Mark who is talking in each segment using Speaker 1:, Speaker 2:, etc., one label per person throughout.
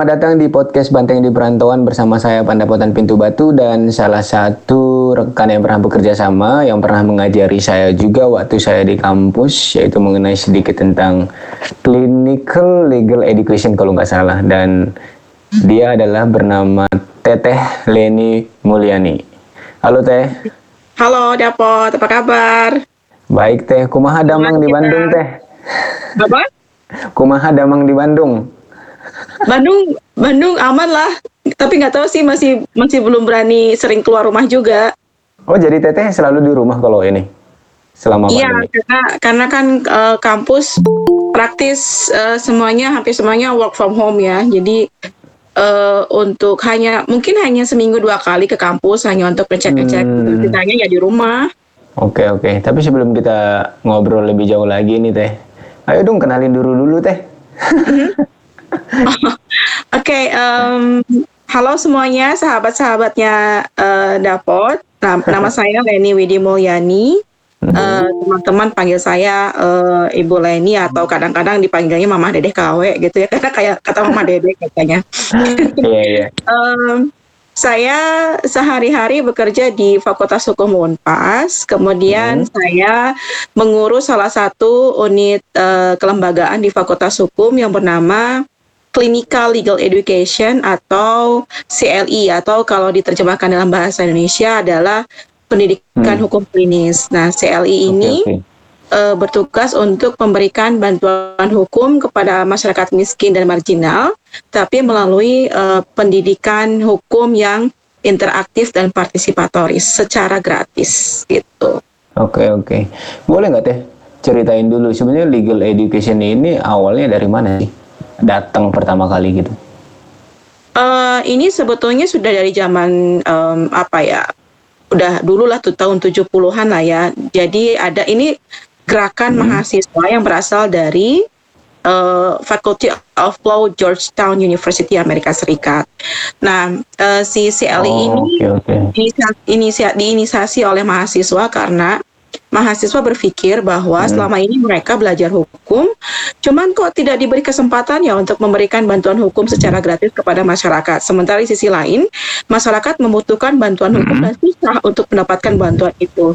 Speaker 1: selamat datang di podcast Banteng di Perantauan bersama saya Pandapotan Pintu Batu dan salah satu rekan yang pernah bekerja sama yang pernah mengajari saya juga waktu saya di kampus yaitu mengenai sedikit tentang clinical legal education kalau nggak salah dan dia adalah bernama Teteh Leni Mulyani. Halo Teh.
Speaker 2: Halo Dapot, apa kabar?
Speaker 1: Baik Teh, kumaha damang di Bandung Teh?
Speaker 2: Apa?
Speaker 1: Kumaha damang di Bandung?
Speaker 2: Bandung Bandung aman lah. Tapi nggak tahu sih masih masih belum berani sering keluar rumah juga.
Speaker 1: Oh jadi teteh selalu di rumah kalau ini? Selama
Speaker 2: iya karena karena kan uh, kampus praktis uh, semuanya hampir semuanya work from home ya. Jadi uh, untuk hanya mungkin hanya seminggu dua kali ke kampus hanya untuk ngecek-ngecek hmm. sisanya ya di rumah.
Speaker 1: Oke oke. Tapi sebelum kita ngobrol lebih jauh lagi nih teh ayo dong kenalin dulu dulu teh. Mm-hmm.
Speaker 2: Oke, okay, um, halo semuanya, sahabat-sahabatnya uh, Dapot. Nama saya Leni Widi Mulyani. Uh, teman-teman panggil saya uh, Ibu Leni atau kadang-kadang dipanggilnya Mama Dedeh KW gitu ya karena kayak kata Mama Dedeh katanya. Iya iya. saya sehari-hari bekerja di Fakultas Hukum Unpas, kemudian hmm. saya mengurus salah satu unit uh, kelembagaan di Fakultas Hukum yang bernama Clinical Legal Education atau CLE atau kalau diterjemahkan dalam bahasa Indonesia adalah pendidikan hmm. hukum klinis. Nah, CLE ini okay, Uh, bertugas untuk memberikan bantuan hukum kepada masyarakat miskin dan marginal, tapi melalui uh, pendidikan hukum yang interaktif dan partisipatoris secara gratis gitu.
Speaker 1: Oke okay, oke, okay. boleh nggak teh ceritain dulu sebenarnya legal education ini awalnya dari mana sih? Datang pertama kali gitu?
Speaker 2: Uh, ini sebetulnya sudah dari zaman um, apa ya? Udah dulu lah tuh tahun 70-an lah ya. Jadi ada ini gerakan hmm. mahasiswa yang berasal dari uh, Faculty of Law Georgetown University Amerika Serikat. Nah, uh, si CLE oh, ini okay, okay. diinisiasi oleh mahasiswa karena mahasiswa berpikir bahwa hmm. selama ini mereka belajar hukum, cuman kok tidak diberi kesempatan ya untuk memberikan bantuan hukum secara gratis kepada masyarakat. Sementara di sisi lain, masyarakat membutuhkan bantuan hukum hmm. dan susah untuk mendapatkan bantuan itu.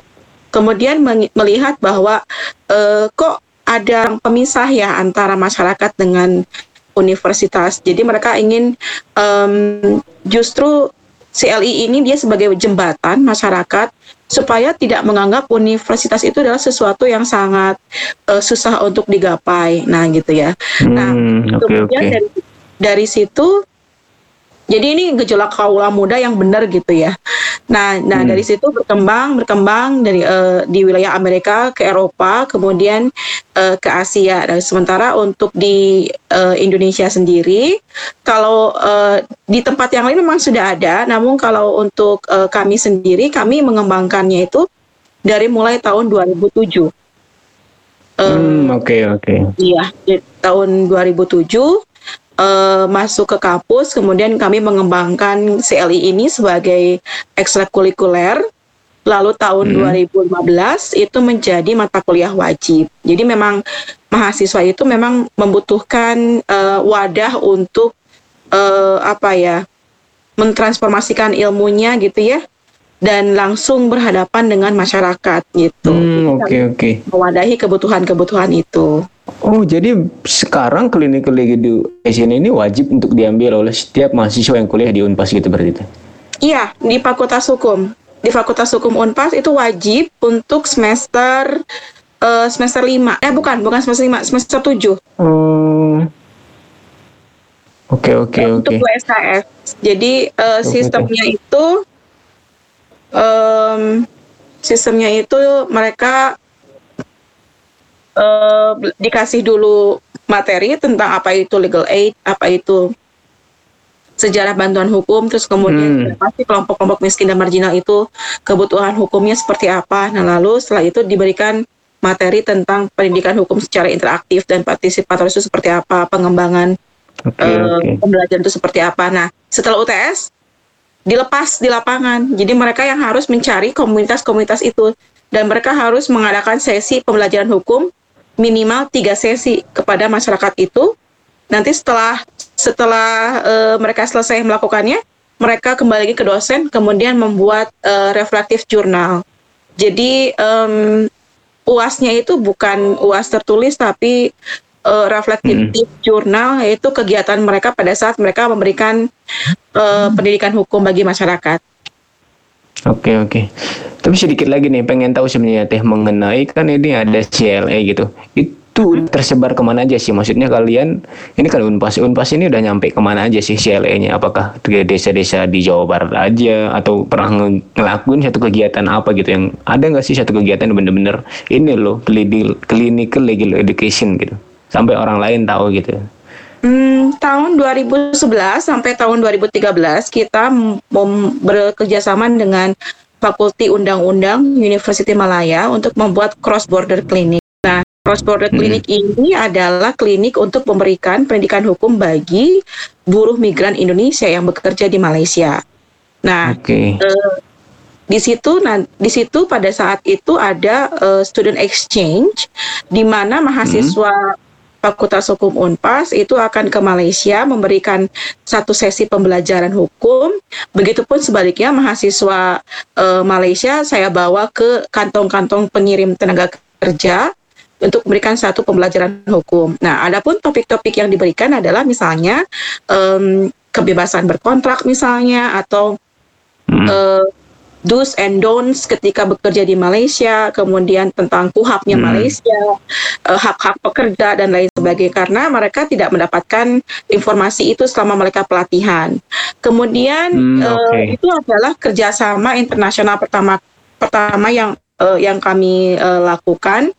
Speaker 2: Kemudian melihat bahwa uh, kok ada pemisah ya antara masyarakat dengan universitas. Jadi mereka ingin um, justru CLI ini dia sebagai jembatan masyarakat supaya tidak menganggap universitas itu adalah sesuatu yang sangat uh, susah untuk digapai. Nah, gitu ya. Nah, hmm, nah, okay, kemudian okay. dari dari situ jadi ini gejolak kaula muda yang benar gitu ya. Nah, nah hmm. dari situ berkembang, berkembang dari uh, di wilayah Amerika ke Eropa, kemudian uh, ke Asia. Nah, sementara untuk di uh, Indonesia sendiri, kalau uh, di tempat yang lain memang sudah ada, namun kalau untuk uh, kami sendiri, kami mengembangkannya itu dari mulai tahun 2007.
Speaker 1: Hmm, oke oke. Okay.
Speaker 2: Iya, tahun 2007 uh, masuk ke kampus, kemudian kami mengembangkan CLI ini sebagai ekstrakurikuler. Lalu tahun hmm. 2015 itu menjadi mata kuliah wajib. Jadi memang mahasiswa itu memang membutuhkan uh, wadah untuk uh, apa ya, mentransformasikan ilmunya gitu ya dan langsung berhadapan dengan masyarakat gitu.
Speaker 1: Hmm, oke okay, oke. Okay.
Speaker 2: Mewadahi kebutuhan-kebutuhan itu.
Speaker 1: Oh, jadi sekarang clinical education ini wajib untuk diambil oleh setiap mahasiswa yang kuliah di Unpas gitu berarti?
Speaker 2: Iya, di Fakultas Hukum. Di Fakultas Hukum Unpas itu wajib untuk semester uh, semester 5. Eh bukan, bukan semester 5, semester 7.
Speaker 1: Hmm. Oke, oke, oke.
Speaker 2: Untuk USKS. Jadi uh, sistemnya itu um, sistemnya itu mereka uh, dikasih dulu materi tentang apa itu legal aid, apa itu sejarah bantuan hukum, terus kemudian hmm. pasti kelompok-kelompok miskin dan marginal itu kebutuhan hukumnya seperti apa. Nah lalu setelah itu diberikan materi tentang pendidikan hukum secara interaktif dan partisipator itu seperti apa, pengembangan okay, uh, okay. pembelajaran itu seperti apa. Nah setelah UTS dilepas di lapangan, jadi mereka yang harus mencari komunitas-komunitas itu dan mereka harus mengadakan sesi pembelajaran hukum minimal tiga sesi kepada masyarakat itu. Nanti setelah setelah uh, mereka selesai melakukannya, mereka kembali lagi ke dosen, kemudian membuat uh, reflective journal. Jadi um, uasnya itu bukan uas tertulis, tapi uh, reflective hmm. journal, yaitu kegiatan mereka pada saat mereka memberikan uh, pendidikan hukum bagi masyarakat.
Speaker 1: Oke oke. Tapi sedikit lagi nih, pengen tahu sebenarnya teh mengenai kan ini ada CLE gitu. Itu tersebar ke mana aja sih? Maksudnya kalian ini kan Unpas, Unpas ini udah nyampe ke mana aja sih CLE-nya? Apakah ke desa-desa di Jawa Barat aja atau pernah ngelakuin satu kegiatan apa gitu yang ada nggak sih satu kegiatan bener-bener ini loh clinical legal education gitu sampai orang lain tahu gitu?
Speaker 2: Hmm, tahun 2011 sampai tahun 2013 kita bekerja sama dengan Fakulti Undang-Undang University Malaya untuk membuat cross border clinic. Cross Border hmm. Clinic ini adalah klinik untuk memberikan pendidikan hukum bagi buruh migran Indonesia yang bekerja di Malaysia. Nah, okay. eh, di situ nah, di situ pada saat itu ada uh, student exchange di mana mahasiswa hmm. Fakultas Hukum Unpas itu akan ke Malaysia memberikan satu sesi pembelajaran hukum. Begitupun sebaliknya mahasiswa uh, Malaysia saya bawa ke kantong-kantong pengirim tenaga kerja untuk memberikan satu pembelajaran hukum. Nah, adapun topik-topik yang diberikan adalah misalnya um, kebebasan berkontrak misalnya atau hmm. uh, do's and don'ts ketika bekerja di Malaysia, kemudian tentang kuhapnya hmm. Malaysia, uh, hak-hak pekerja dan lain sebagainya karena mereka tidak mendapatkan informasi itu selama mereka pelatihan. Kemudian hmm, okay. uh, itu adalah kerjasama internasional pertama pertama yang uh, yang kami uh, lakukan.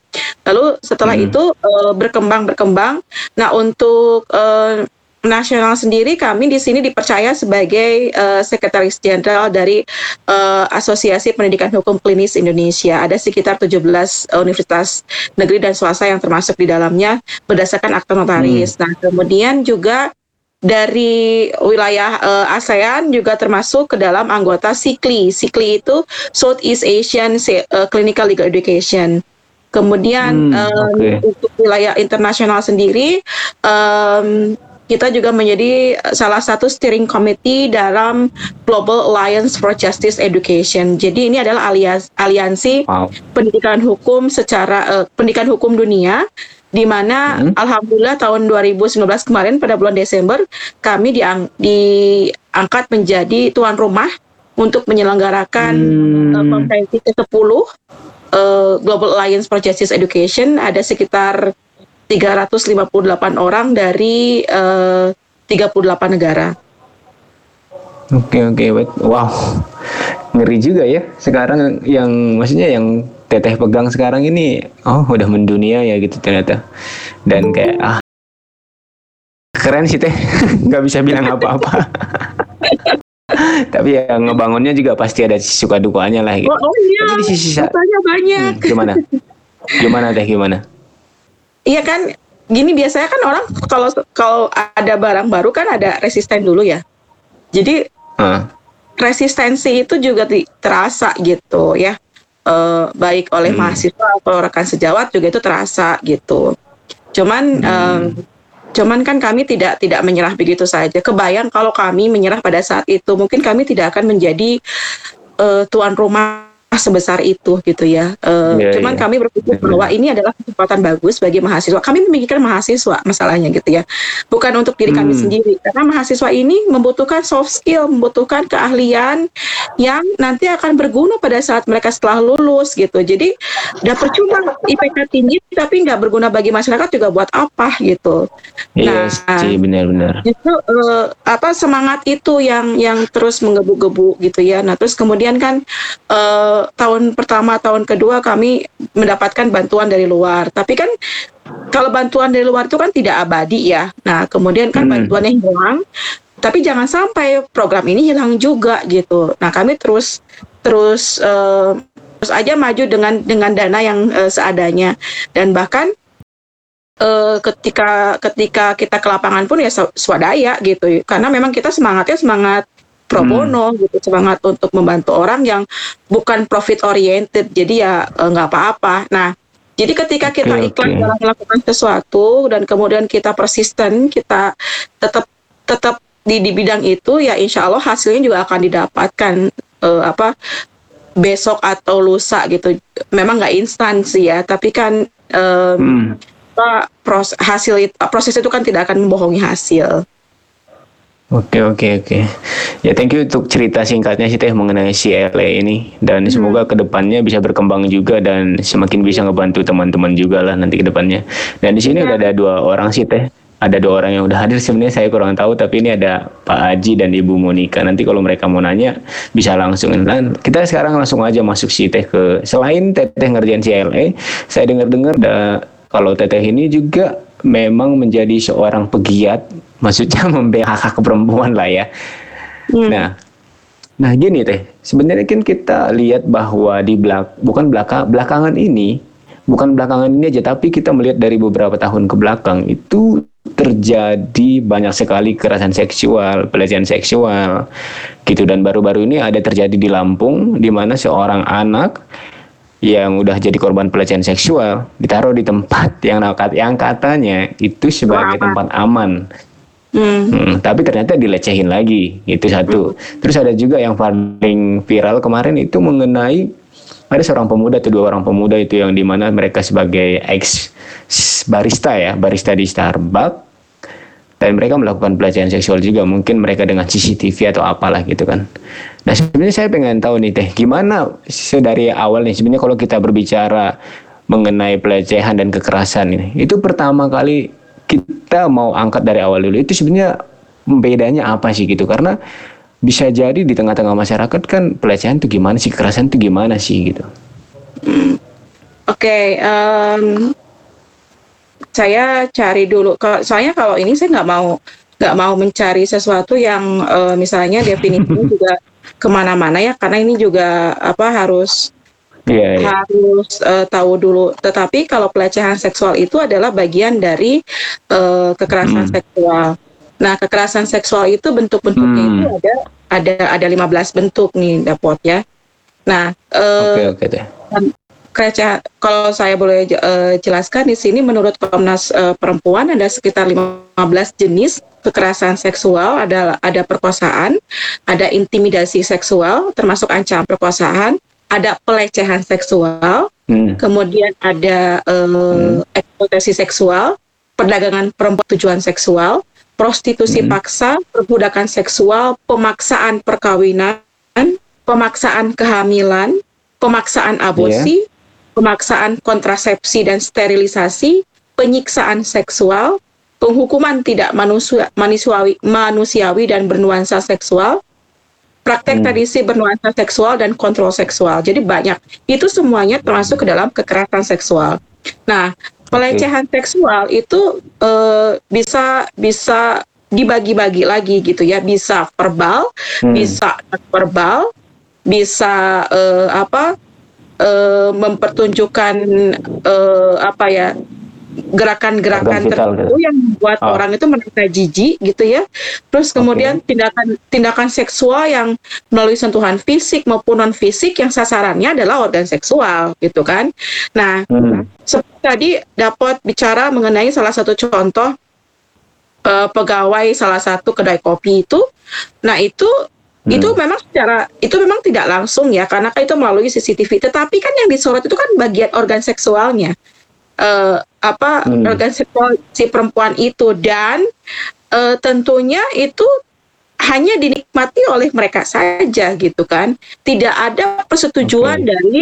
Speaker 2: Lalu setelah hmm. itu uh, berkembang berkembang. Nah untuk uh, nasional sendiri kami di sini dipercaya sebagai uh, sekretaris jenderal dari uh, Asosiasi Pendidikan Hukum Klinis Indonesia. Ada sekitar 17 uh, universitas negeri dan swasta yang termasuk di dalamnya berdasarkan akta notaris. Hmm. Nah, kemudian juga dari wilayah uh, ASEAN juga termasuk ke dalam anggota SIKLI. SIKLI itu Southeast Asian uh, Clinical Legal Education. Kemudian hmm, um, okay. untuk wilayah internasional sendiri, um, kita juga menjadi salah satu steering committee dalam Global Alliance for Justice Education. Jadi ini adalah aliansi wow. pendidikan hukum secara uh, pendidikan hukum dunia di mana hmm. alhamdulillah tahun 2019 kemarin pada bulan Desember kami diang diangkat menjadi tuan rumah untuk menyelenggarakan hmm. uh, konferensi ke-10 uh, Global Alliance for Justice Education ada sekitar 358 orang dari uh, 38 negara.
Speaker 1: Oke okay, oke, okay. wow, ngeri juga ya. Sekarang yang maksudnya yang teteh pegang sekarang ini oh udah mendunia ya gitu ternyata dan kayak ah keren sih teh nggak bisa bilang apa-apa tapi ya ngebangunnya juga pasti ada suka dukanya lah gitu.
Speaker 2: Oh, oh iya, di sisi banyak. Hmm,
Speaker 1: gimana? Gimana teh gimana?
Speaker 2: Iya kan, gini biasanya kan orang kalau kalau ada barang baru kan ada resisten dulu ya. Jadi uh. resistensi itu juga terasa gitu ya uh, baik oleh hmm. mahasiswa atau rekan sejawat juga itu terasa gitu. Cuman hmm. um, cuman kan kami tidak tidak menyerah begitu saja. Kebayang kalau kami menyerah pada saat itu, mungkin kami tidak akan menjadi uh, tuan rumah sebesar itu gitu ya. Uh, yeah, cuman yeah. kami berpikir bahwa ini adalah kesempatan bagus bagi mahasiswa. Kami memikirkan mahasiswa masalahnya gitu ya, bukan untuk diri kami hmm. sendiri. Karena mahasiswa ini membutuhkan soft skill, membutuhkan keahlian yang nanti akan berguna pada saat mereka setelah lulus gitu. Jadi udah percuma IPK tinggi tapi nggak berguna bagi masyarakat juga buat apa gitu.
Speaker 1: Iya nah, sih benar-benar.
Speaker 2: Itu uh, apa semangat itu yang yang terus menggebu-gebu gitu ya. Nah terus kemudian kan uh, tahun pertama, tahun kedua kami mendapatkan bantuan dari luar. Tapi kan kalau bantuan dari luar itu kan tidak abadi ya. Nah, kemudian kan hmm. bantuannya hilang. Tapi jangan sampai program ini hilang juga gitu. Nah, kami terus terus uh, terus aja maju dengan dengan dana yang uh, seadanya dan bahkan uh, ketika ketika kita ke lapangan pun ya swadaya gitu karena memang kita semangatnya semangat pro hmm. bono hmm. gitu semangat untuk membantu orang yang bukan profit oriented jadi ya eh, nggak apa-apa nah jadi ketika kita okay, ikhlas okay. dalam melakukan sesuatu dan kemudian kita persisten kita tetap tetap di di bidang itu ya insya Allah hasilnya juga akan didapatkan eh, apa besok atau lusa gitu. Memang nggak instan sih ya, tapi kan em,
Speaker 1: Hmm.
Speaker 2: apa, pros, hasil proses itu kan tidak akan membohongi hasil.
Speaker 1: Oke oke oke. Ya thank you untuk cerita singkatnya sih teh mengenai CLA ini dan semoga ke depannya bisa berkembang juga dan semakin bisa ngebantu teman-teman juga lah nanti ke depannya. Dan di sini udah ada dua orang sih teh. Ada dua orang yang udah hadir sebenarnya saya kurang tahu tapi ini ada Pak Aji dan Ibu Monika. Nanti kalau mereka mau nanya bisa langsung. Dan kita sekarang langsung aja masuk sih teh ke selain teteh ngerjain CLA, saya dengar-dengar kalau teteh ini juga memang menjadi seorang pegiat, maksudnya membela perempuan lah ya.
Speaker 2: Hmm.
Speaker 1: Nah, nah gini teh, sebenarnya kan kita lihat bahwa di belak bukan belakang belakangan ini, bukan belakangan ini aja, tapi kita melihat dari beberapa tahun ke belakang itu terjadi banyak sekali kekerasan seksual, pelecehan seksual, gitu dan baru-baru ini ada terjadi di Lampung, di mana seorang anak yang udah jadi korban pelecehan seksual ditaruh di tempat yang yang katanya itu sebagai tempat aman
Speaker 2: Hmm.
Speaker 1: Hmm, tapi ternyata dilecehin lagi, itu satu. Terus ada juga yang paling viral kemarin itu mengenai ada seorang pemuda atau dua orang pemuda itu yang di mana mereka sebagai ex barista ya, barista di Starbucks dan mereka melakukan pelecehan seksual juga mungkin mereka dengan CCTV atau apalah gitu kan. Nah sebenarnya saya pengen tahu nih teh gimana dari awal nih sebenarnya kalau kita berbicara mengenai pelecehan dan kekerasan ini itu pertama kali kita mau angkat dari awal dulu itu sebenarnya bedanya apa sih gitu karena bisa jadi di tengah-tengah masyarakat kan pelecehan itu gimana sih kekerasan itu gimana sih gitu.
Speaker 2: Oke, em, saya cari dulu. Soalnya kalau ini saya nggak mau nggak mau mencari sesuatu yang eh, misalnya definisinya juga ke mana-mana ya, karena ini juga apa harus
Speaker 1: Iya, iya.
Speaker 2: harus eh, tahu dulu. Tetapi kalau pelecehan seksual itu adalah bagian dari eh, kekerasan
Speaker 1: Hmm.
Speaker 2: seksual. Nah, kekerasan seksual itu bentuk-bentuknya
Speaker 1: Hmm.
Speaker 2: itu ada ada ada 15 bentuk nih, Dapot ya. Nah, eh,
Speaker 1: Oke oke teh.
Speaker 2: Kece- kalau saya boleh eh, jelaskan di sini menurut Komnas eh, Perempuan ada sekitar 15 jenis kekerasan seksual, ada ada perkosaan, ada intimidasi seksual termasuk ancaman perkosaan, ada pelecehan seksual,
Speaker 1: Hmm.
Speaker 2: kemudian ada eh, eksploitasi seksual, perdagangan perempuan tujuan seksual, prostitusi
Speaker 1: Hmm.
Speaker 2: paksa, perbudakan seksual, pemaksaan perkawinan, pemaksaan kehamilan, pemaksaan aborsi, pemaksaan kontrasepsi dan sterilisasi, penyiksaan seksual, penghukuman tidak manusia- manusiawi, manusiawi dan bernuansa seksual, praktek
Speaker 1: Hmm.
Speaker 2: tradisi bernuansa seksual dan kontrol seksual. Jadi banyak. Itu semuanya termasuk ke dalam kekerasan seksual. Nah, pelecehan seksual itu eh, bisa bisa dibagi-bagi lagi gitu ya. Bisa verbal,
Speaker 1: Hmm.
Speaker 2: bisa verbal, bisa eh, apa? eh, mempertunjukkan eh, apa ya? Gerakan-gerakan tertentu
Speaker 1: gitu.
Speaker 2: yang membuat
Speaker 1: Oh.
Speaker 2: orang itu merasa jijik gitu ya. Terus kemudian tindakan tindakan seksual yang melalui sentuhan fisik maupun non fisik yang sasarannya adalah organ seksual gitu kan. Nah,
Speaker 1: Hmm.
Speaker 2: seperti tadi dapat bicara mengenai salah satu contoh eh, pegawai salah satu kedai kopi itu. Nah, itu
Speaker 1: Hmm.
Speaker 2: itu memang secara itu memang tidak langsung ya karena kan itu melalui CCTV. Tetapi kan yang disorot itu kan bagian organ seksualnya. Eh, apa
Speaker 1: Hmm.
Speaker 2: organ seksual si perempuan itu dan eh, tentunya itu hanya dinikmati oleh mereka saja gitu kan. Tidak ada persetujuan
Speaker 1: Oke.
Speaker 2: dari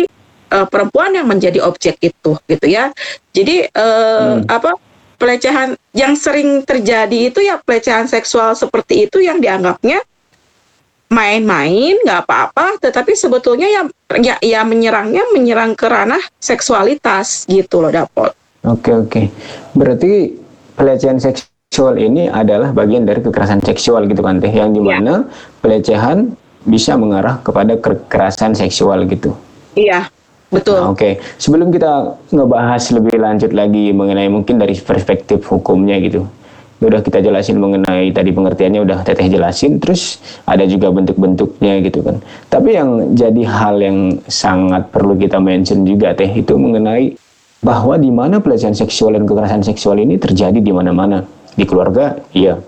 Speaker 2: eh, perempuan yang menjadi objek itu gitu ya. Jadi eh,
Speaker 1: Hmm.
Speaker 2: apa pelecehan yang sering terjadi itu ya pelecehan seksual seperti itu yang dianggapnya main-main nggak apa-apa, tetapi sebetulnya ya ya, ya menyerangnya menyerang ke ranah seksualitas gitu loh Dapot.
Speaker 1: Oke oke. Berarti pelecehan seksual ini adalah bagian dari kekerasan seksual gitu kan teh, yang di mana pelecehan bisa mengarah kepada kekerasan seksual gitu.
Speaker 2: Iya, betul.
Speaker 1: Nah, Oke, sebelum kita ngebahas lebih lanjut lagi mengenai mungkin dari perspektif hukumnya gitu, udah kita jelasin mengenai tadi pengertiannya udah teteh jelasin, terus ada juga bentuk-bentuknya gitu kan. Tapi yang jadi hal yang sangat perlu kita mention juga teh itu mengenai bahwa di mana pelecehan seksual dan kekerasan seksual ini terjadi di mana-mana di keluarga, iya,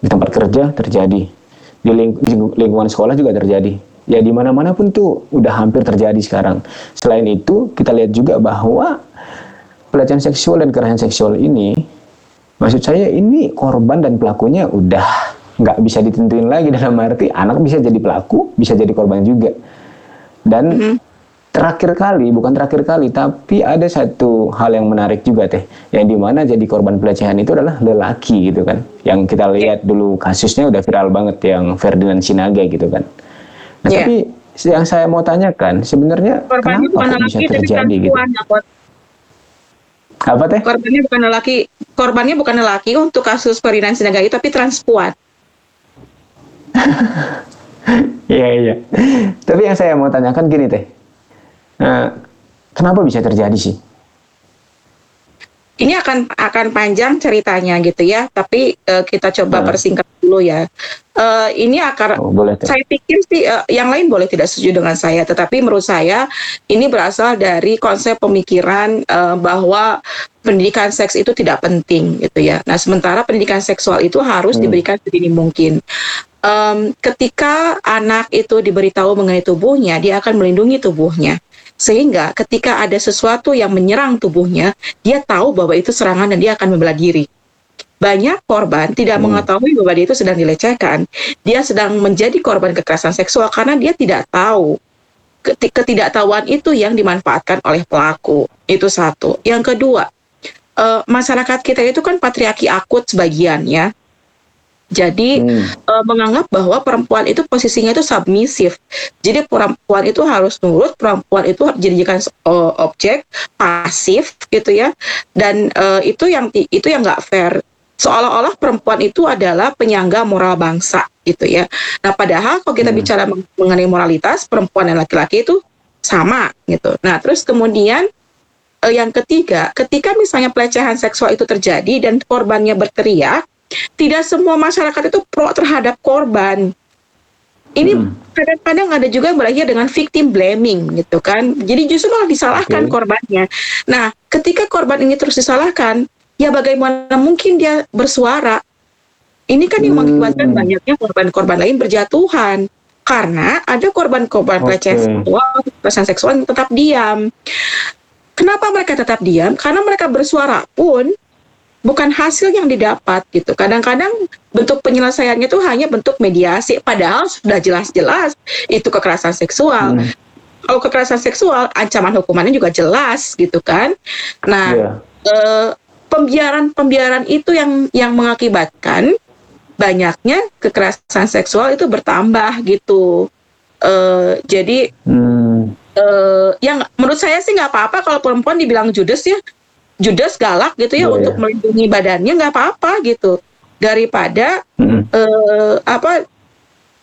Speaker 1: di tempat kerja terjadi, di ling- lingkungan sekolah juga terjadi. Ya di mana-mana pun tuh udah hampir terjadi sekarang. Selain itu, kita lihat juga bahwa pelecehan seksual dan kekerasan seksual ini, maksud saya ini korban dan pelakunya udah nggak bisa ditentuin lagi dalam arti anak bisa jadi pelaku, bisa jadi korban juga. Dan mm -hmm terakhir kali, bukan terakhir kali, tapi ada satu hal yang menarik juga teh, yang di mana jadi korban pelecehan itu adalah lelaki gitu kan, yang kita lihat dulu kasusnya udah viral banget yang Ferdinand Sinaga gitu kan. Nah yeah. tapi yang saya mau tanyakan sebenarnya kenapa kok bisa terjadi gitu? Apa teh?
Speaker 2: Korbannya bukan lelaki, korbannya bukan lelaki untuk kasus Ferdinand Sinaga itu, tapi transpuan.
Speaker 1: Iya iya. Tapi yang saya mau tanyakan gini teh, Nah, kenapa bisa terjadi sih?
Speaker 2: Ini akan akan panjang ceritanya gitu ya, tapi uh, kita coba uh. persingkat dulu ya. Uh, ini akar, oh, boleh, saya pikir sih uh, yang lain boleh tidak setuju dengan saya, tetapi menurut saya ini berasal dari konsep pemikiran uh, bahwa pendidikan seks itu tidak penting gitu ya. Nah sementara pendidikan seksual itu harus hmm. diberikan sedini mungkin. Um, ketika anak itu diberitahu mengenai tubuhnya, dia akan melindungi tubuhnya sehingga ketika ada sesuatu yang menyerang tubuhnya, dia tahu bahwa itu serangan dan dia akan membela diri. Banyak korban tidak hmm. mengetahui bahwa dia itu sedang dilecehkan. Dia sedang menjadi korban kekerasan seksual karena dia tidak tahu ketidaktahuan itu yang dimanfaatkan oleh pelaku. Itu satu. Yang kedua, uh, masyarakat kita itu kan patriarki akut sebagian ya. Jadi hmm. uh, menganggap bahwa perempuan itu posisinya itu submisif. Jadi perempuan itu harus nurut, perempuan itu dijadikan uh, objek pasif gitu ya. Dan uh, itu yang itu yang nggak fair. Seolah-olah perempuan itu adalah penyangga moral bangsa gitu ya. Nah padahal kalau kita hmm. bicara mengenai moralitas, perempuan dan laki-laki itu sama gitu. Nah terus kemudian yang ketiga, ketika misalnya pelecehan seksual itu terjadi dan korbannya berteriak, tidak semua masyarakat itu pro terhadap korban. Ini hmm. kadang-kadang ada juga yang berakhir dengan victim blaming gitu kan. Jadi justru malah disalahkan okay. korbannya. Nah, ketika korban ini terus disalahkan, ya bagaimana mungkin dia bersuara? Ini kan yang mengakibatkan hmm. banyaknya korban-korban lain berjatuhan karena ada korban-korban okay. pelecehan seksual, pelecehan seksual yang tetap diam. Kenapa mereka tetap diam? Karena mereka bersuara pun bukan hasil yang didapat gitu. Kadang-kadang bentuk penyelesaiannya itu hanya bentuk mediasi, padahal sudah jelas-jelas itu kekerasan seksual. Hmm. Kalau kekerasan seksual, ancaman hukumannya juga jelas gitu kan. Nah, yeah. eh, pembiaran-pembiaran itu yang yang mengakibatkan banyaknya kekerasan seksual itu bertambah gitu. Eh, jadi hmm. eh, yang menurut saya sih nggak apa-apa kalau perempuan dibilang judes ya judes galak gitu ya yeah, untuk yeah. melindungi badannya nggak apa-apa gitu daripada mm-hmm. uh, apa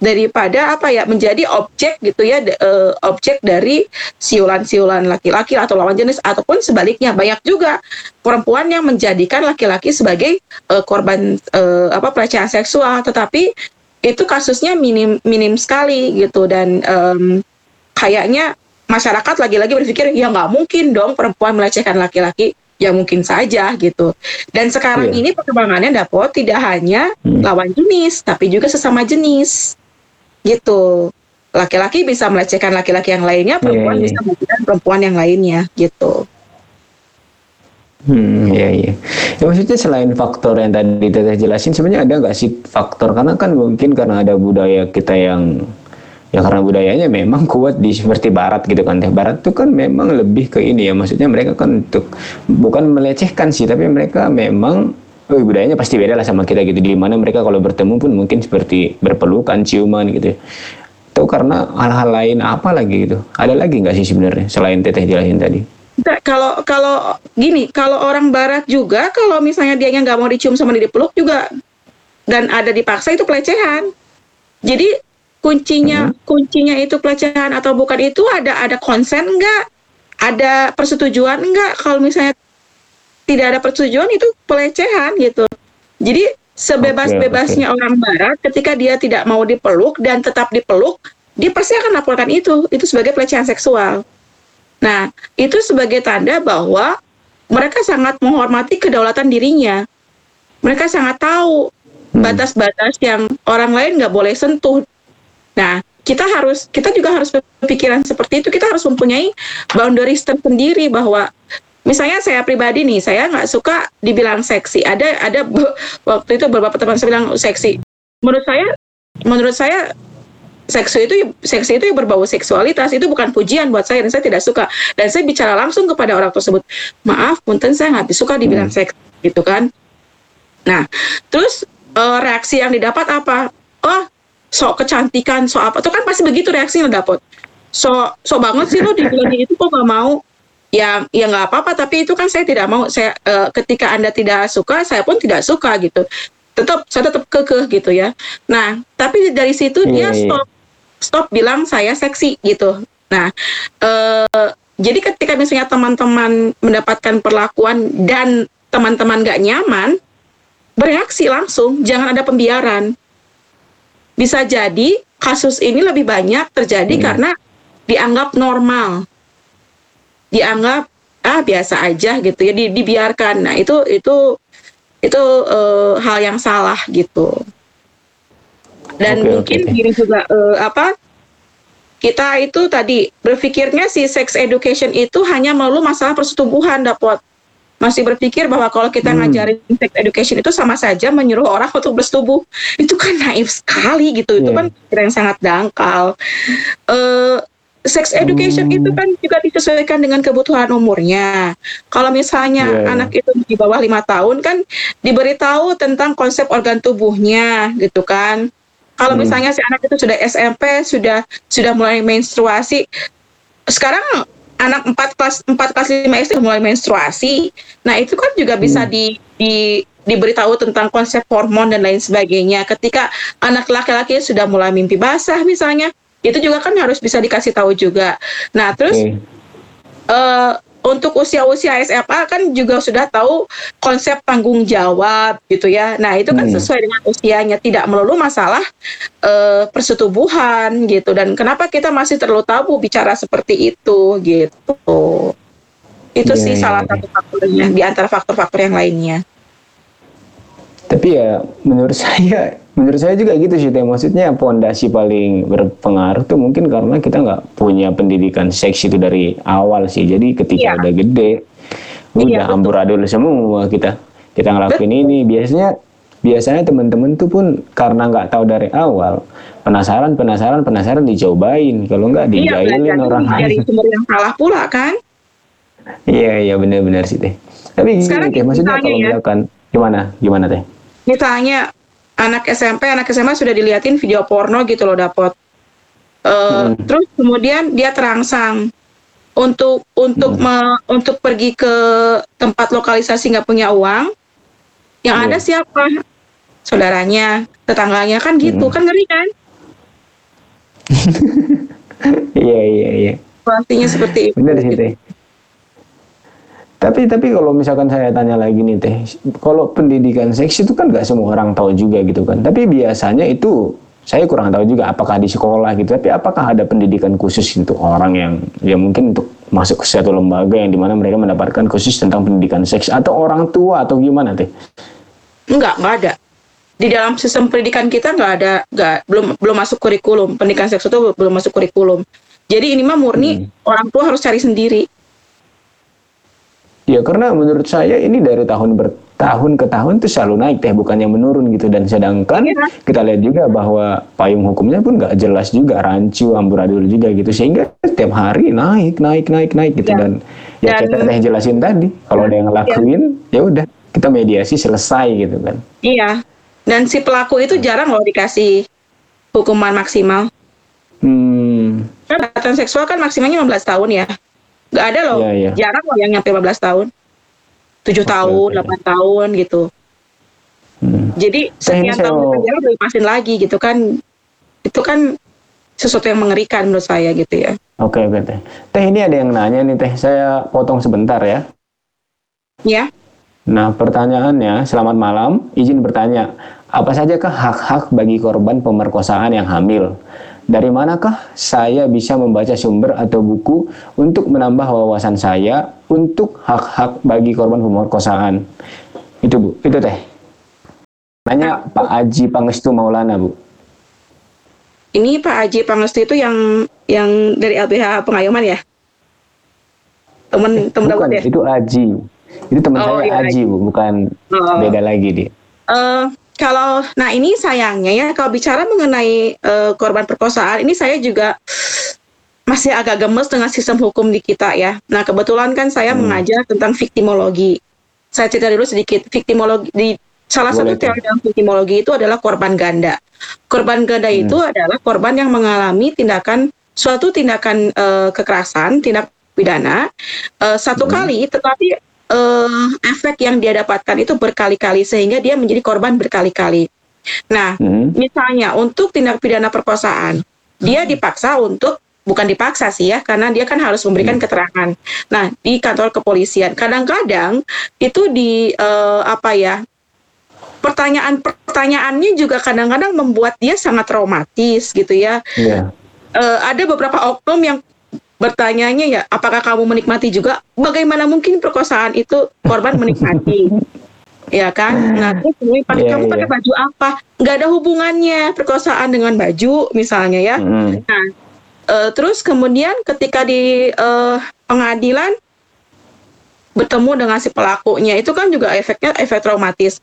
Speaker 2: daripada apa ya menjadi objek gitu ya uh, objek dari siulan-siulan laki-laki atau lawan jenis ataupun sebaliknya banyak juga perempuan yang menjadikan laki-laki sebagai uh, korban uh, apa pelecehan seksual tetapi itu kasusnya minim minim sekali gitu dan um, kayaknya masyarakat lagi-lagi berpikir ya nggak mungkin dong perempuan melecehkan laki-laki ya mungkin saja gitu. Dan sekarang yeah. ini perkembangannya dapat tidak hanya hmm. lawan jenis, tapi juga sesama jenis, gitu. Laki-laki bisa melecehkan laki-laki yang lainnya, perempuan yeah, yeah. bisa melecehkan perempuan yang lainnya, gitu.
Speaker 1: Hmm, iya iya. Ya maksudnya selain faktor yang tadi kita jelasin, sebenarnya ada nggak sih faktor karena kan mungkin karena ada budaya kita yang ya karena budayanya memang kuat di seperti barat gitu kan teh barat tuh kan memang lebih ke ini ya maksudnya mereka kan untuk bukan melecehkan sih tapi mereka memang oh, budayanya pasti beda lah sama kita gitu. Di mana mereka kalau bertemu pun mungkin seperti berpelukan ciuman gitu itu karena hal-hal lain apa lagi gitu? Ada lagi nggak sih sebenarnya selain teteh jelasin tadi?
Speaker 2: Kalau kalau gini kalau orang barat juga kalau misalnya dia nggak mau dicium sama dipeluk juga dan ada dipaksa itu pelecehan. Jadi kuncinya hmm. kuncinya itu pelecehan atau bukan itu ada ada konsen enggak ada persetujuan enggak kalau misalnya tidak ada persetujuan itu pelecehan gitu jadi sebebas-bebasnya okay, okay. orang barat ketika dia tidak mau dipeluk dan tetap dipeluk dia pasti akan laporkan itu itu sebagai pelecehan seksual nah itu sebagai tanda bahwa mereka sangat menghormati kedaulatan dirinya mereka sangat tahu
Speaker 1: Hmm.
Speaker 2: batas-batas yang orang lain nggak boleh sentuh. Nah, kita harus kita juga harus berpikiran seperti itu. Kita harus mempunyai boundaries tersendiri bahwa misalnya saya pribadi nih, saya nggak suka dibilang seksi. Ada ada waktu itu beberapa teman saya bilang seksi. Menurut saya menurut saya seksi itu seksi itu berbau seksualitas. Itu bukan pujian buat saya dan saya tidak suka. Dan saya bicara langsung kepada orang tersebut maaf punten saya nggak suka dibilang
Speaker 1: Hmm.
Speaker 2: seksi gitu kan. Nah terus eh, reaksi yang didapat apa? Oh sok kecantikan sok apa. Itu kan pasti begitu reaksi yang dapat sok sok banget sih lo dibilang itu kok gak mau ya ya nggak apa-apa tapi itu kan saya tidak mau saya eh, ketika anda tidak suka saya pun tidak suka gitu. Tetap saya tetap kekeh gitu ya. Nah tapi dari situ
Speaker 1: Iya,
Speaker 2: dia
Speaker 1: iya.
Speaker 2: stop stop bilang saya seksi gitu. Nah eh, jadi ketika misalnya teman-teman mendapatkan perlakuan dan teman-teman gak nyaman bereaksi langsung jangan ada pembiaran. Bisa jadi kasus ini lebih banyak terjadi
Speaker 1: Hmm.
Speaker 2: karena dianggap normal dianggap ah biasa aja gitu ya di- dibiarkan nah itu itu itu eh, hal yang salah gitu dan
Speaker 1: oke,
Speaker 2: mungkin
Speaker 1: oke.
Speaker 2: gini juga eh, apa kita itu tadi berpikirnya si sex education itu hanya melulu masalah persetubuhan dapat masih berpikir bahwa kalau kita
Speaker 1: Hmm.
Speaker 2: ngajarin sex education itu sama saja menyuruh orang untuk bersetubuh itu kan naif sekali gitu itu
Speaker 1: Iya.
Speaker 2: kan pikiran yang sangat dangkal eh sex education
Speaker 1: Hmm.
Speaker 2: itu kan juga disesuaikan dengan kebutuhan umurnya. Kalau misalnya
Speaker 1: iya.
Speaker 2: anak itu di bawah lima tahun kan diberitahu tentang konsep organ tubuhnya gitu kan. Kalau
Speaker 1: Hmm.
Speaker 2: misalnya si anak itu sudah SMP sudah sudah mulai menstruasi, sekarang anak 4 kelas 4 kelas 5 SD mulai menstruasi. Nah, itu kan juga bisa
Speaker 1: Hmm.
Speaker 2: di, di diberitahu tentang konsep hormon dan lain sebagainya. Ketika anak laki-laki sudah mulai mimpi basah misalnya, itu juga kan harus bisa dikasih tahu juga. Nah, terus
Speaker 1: Oke.
Speaker 2: eh, untuk usia-usia SMA kan juga sudah tahu konsep tanggung jawab gitu ya. Nah, itu kan
Speaker 1: Hmm.
Speaker 2: sesuai dengan usianya, tidak melulu masalah eh, persetubuhan gitu. Dan kenapa kita masih terlalu tabu bicara seperti itu gitu. Itu
Speaker 1: Iya,
Speaker 2: sih
Speaker 1: iya,
Speaker 2: salah
Speaker 1: iya.
Speaker 2: satu faktornya di antara faktor-faktor yang lainnya.
Speaker 1: Tapi ya menurut saya, menurut saya juga gitu sih teh. Maksudnya pondasi paling berpengaruh tuh mungkin karena kita nggak punya pendidikan seks itu dari awal sih. Jadi ketika
Speaker 2: Iya.
Speaker 1: udah gede, udah
Speaker 2: Iya, betul.
Speaker 1: amburadul semua kita. Kita ngelakuin ini. Biasanya biasanya teman-teman tuh pun karena nggak tahu dari awal, penasaran, penasaran, penasaran dicobain. Kalau nggak
Speaker 2: Iya,
Speaker 1: dijailin
Speaker 2: belajar
Speaker 1: orang
Speaker 2: dari
Speaker 1: lain.
Speaker 2: sumber yang salah pula kan.
Speaker 1: Iya iya benar-benar sih teh. Tapi gini
Speaker 2: Sekarang
Speaker 1: teh, maksudnya kalau
Speaker 2: ya.
Speaker 1: misalkan gimana, gimana teh?
Speaker 2: misalnya anak SMP, anak SMA sudah diliatin video porno gitu loh dapot. Eh,
Speaker 1: Hmm.
Speaker 2: Terus kemudian dia terangsang untuk untuk
Speaker 1: Hmm.
Speaker 2: me- untuk pergi ke tempat lokalisasi nggak punya uang. Yang
Speaker 1: Iya.
Speaker 2: ada siapa? Saudaranya, tetangganya kan gitu
Speaker 1: Hmm.
Speaker 2: kan ngeri kan?
Speaker 1: Iya iya iya.
Speaker 2: Pastinya seperti itu.
Speaker 1: Benar sih teh. Tapi tapi kalau misalkan saya tanya lagi nih teh, kalau pendidikan seks itu kan nggak semua orang tahu juga gitu kan. Tapi biasanya itu saya kurang tahu juga apakah di sekolah gitu. Tapi apakah ada pendidikan khusus untuk orang yang ya mungkin untuk masuk ke suatu lembaga yang di mana mereka mendapatkan khusus tentang pendidikan seks atau orang tua atau gimana teh?
Speaker 2: Enggak, enggak ada. Di dalam sistem pendidikan kita nggak ada, nggak belum belum masuk kurikulum. Pendidikan seks itu belum masuk kurikulum. Jadi ini mah murni
Speaker 1: Hmm.
Speaker 2: orang tua harus cari sendiri.
Speaker 1: Ya karena menurut saya ini dari tahun bertahun ke tahun itu selalu naik teh bukannya menurun gitu dan sedangkan
Speaker 2: Iya.
Speaker 1: kita lihat juga bahwa payung hukumnya pun nggak jelas juga rancu amburadul juga gitu sehingga setiap hari naik naik naik naik gitu
Speaker 2: Iya.
Speaker 1: dan ya
Speaker 2: Dan-
Speaker 1: kita teh jelasin tadi kalau ada yang ngelakuin ya udah kita mediasi selesai gitu kan
Speaker 2: Iya. Dan si pelaku itu jarang loh dikasih hukuman maksimal.
Speaker 1: hmm
Speaker 2: Kan kejahatan seksual kan maksimalnya 15 tahun ya. Nggak ada loh.
Speaker 1: Iya, iya.
Speaker 2: Jarang loh yang nyampe 15 tahun. 7
Speaker 1: Oke,
Speaker 2: tahun,
Speaker 1: oke.
Speaker 2: 8 tahun gitu.
Speaker 1: hmm.
Speaker 2: Jadi sekian tahun penjara dilepasin lagi gitu kan. Itu kan sesuatu yang mengerikan menurut saya gitu ya.
Speaker 1: oke oke teh teh ini ada yang nanya nih teh saya potong sebentar ya
Speaker 2: Ya.
Speaker 1: Nah, pertanyaannya, selamat malam, izin bertanya, apa sajakah hak-hak bagi korban pemerkosaan yang hamil? Dari manakah saya bisa membaca sumber atau buku untuk menambah wawasan saya untuk hak-hak bagi korban pemerkosaan? Itu Bu, itu teh. Nanya Pak Aji Pangestu Maulana, Bu.
Speaker 2: Ini Pak Aji Pangestu itu yang yang dari LBH Pengayoman ya? Temen temen
Speaker 1: Bukan,
Speaker 2: ya?
Speaker 1: itu Aji. Itu teman
Speaker 2: Oh,
Speaker 1: saya
Speaker 2: iya,
Speaker 1: Aji, Bu, bukan
Speaker 2: Oh.
Speaker 1: beda lagi dia.
Speaker 2: Eh, kalau nah ini sayangnya ya kalau bicara mengenai eh, korban perkosaan ini saya juga masih agak gemes dengan sistem hukum di kita ya. Nah kebetulan kan saya
Speaker 1: Hmm.
Speaker 2: mengajar tentang viktimologi. Saya cerita dulu sedikit viktimologi di salah
Speaker 1: Boleh
Speaker 2: satu teori dalam viktimologi itu adalah korban ganda. Korban ganda
Speaker 1: Hmm.
Speaker 2: itu adalah korban yang mengalami tindakan suatu tindakan eh, kekerasan, tindak pidana eh, satu
Speaker 1: Hmm.
Speaker 2: kali, tetapi eh, efek yang dia dapatkan itu berkali-kali sehingga dia menjadi korban berkali-kali. Nah,
Speaker 1: Hmm.
Speaker 2: misalnya untuk tindak pidana perkosaan, dia dipaksa untuk bukan dipaksa sih ya, karena dia kan harus memberikan keterangan. Nah, di kantor kepolisian, kadang-kadang itu di eh, apa ya? Pertanyaan-pertanyaannya juga kadang-kadang membuat dia sangat traumatis gitu ya.
Speaker 1: Iya.
Speaker 2: Eh, ada beberapa oknum yang bertanyanya ya, apakah kamu menikmati juga? Bagaimana mungkin perkosaan itu korban menikmati? ya kan? Nah, terus pakai
Speaker 1: Iya,
Speaker 2: kamu pakai
Speaker 1: iya.
Speaker 2: baju apa? Nggak ada hubungannya perkosaan dengan baju misalnya ya.
Speaker 1: Mm-mm.
Speaker 2: Nah, eh, terus kemudian ketika di eh, pengadilan bertemu dengan si pelakunya itu kan juga efeknya efek traumatis.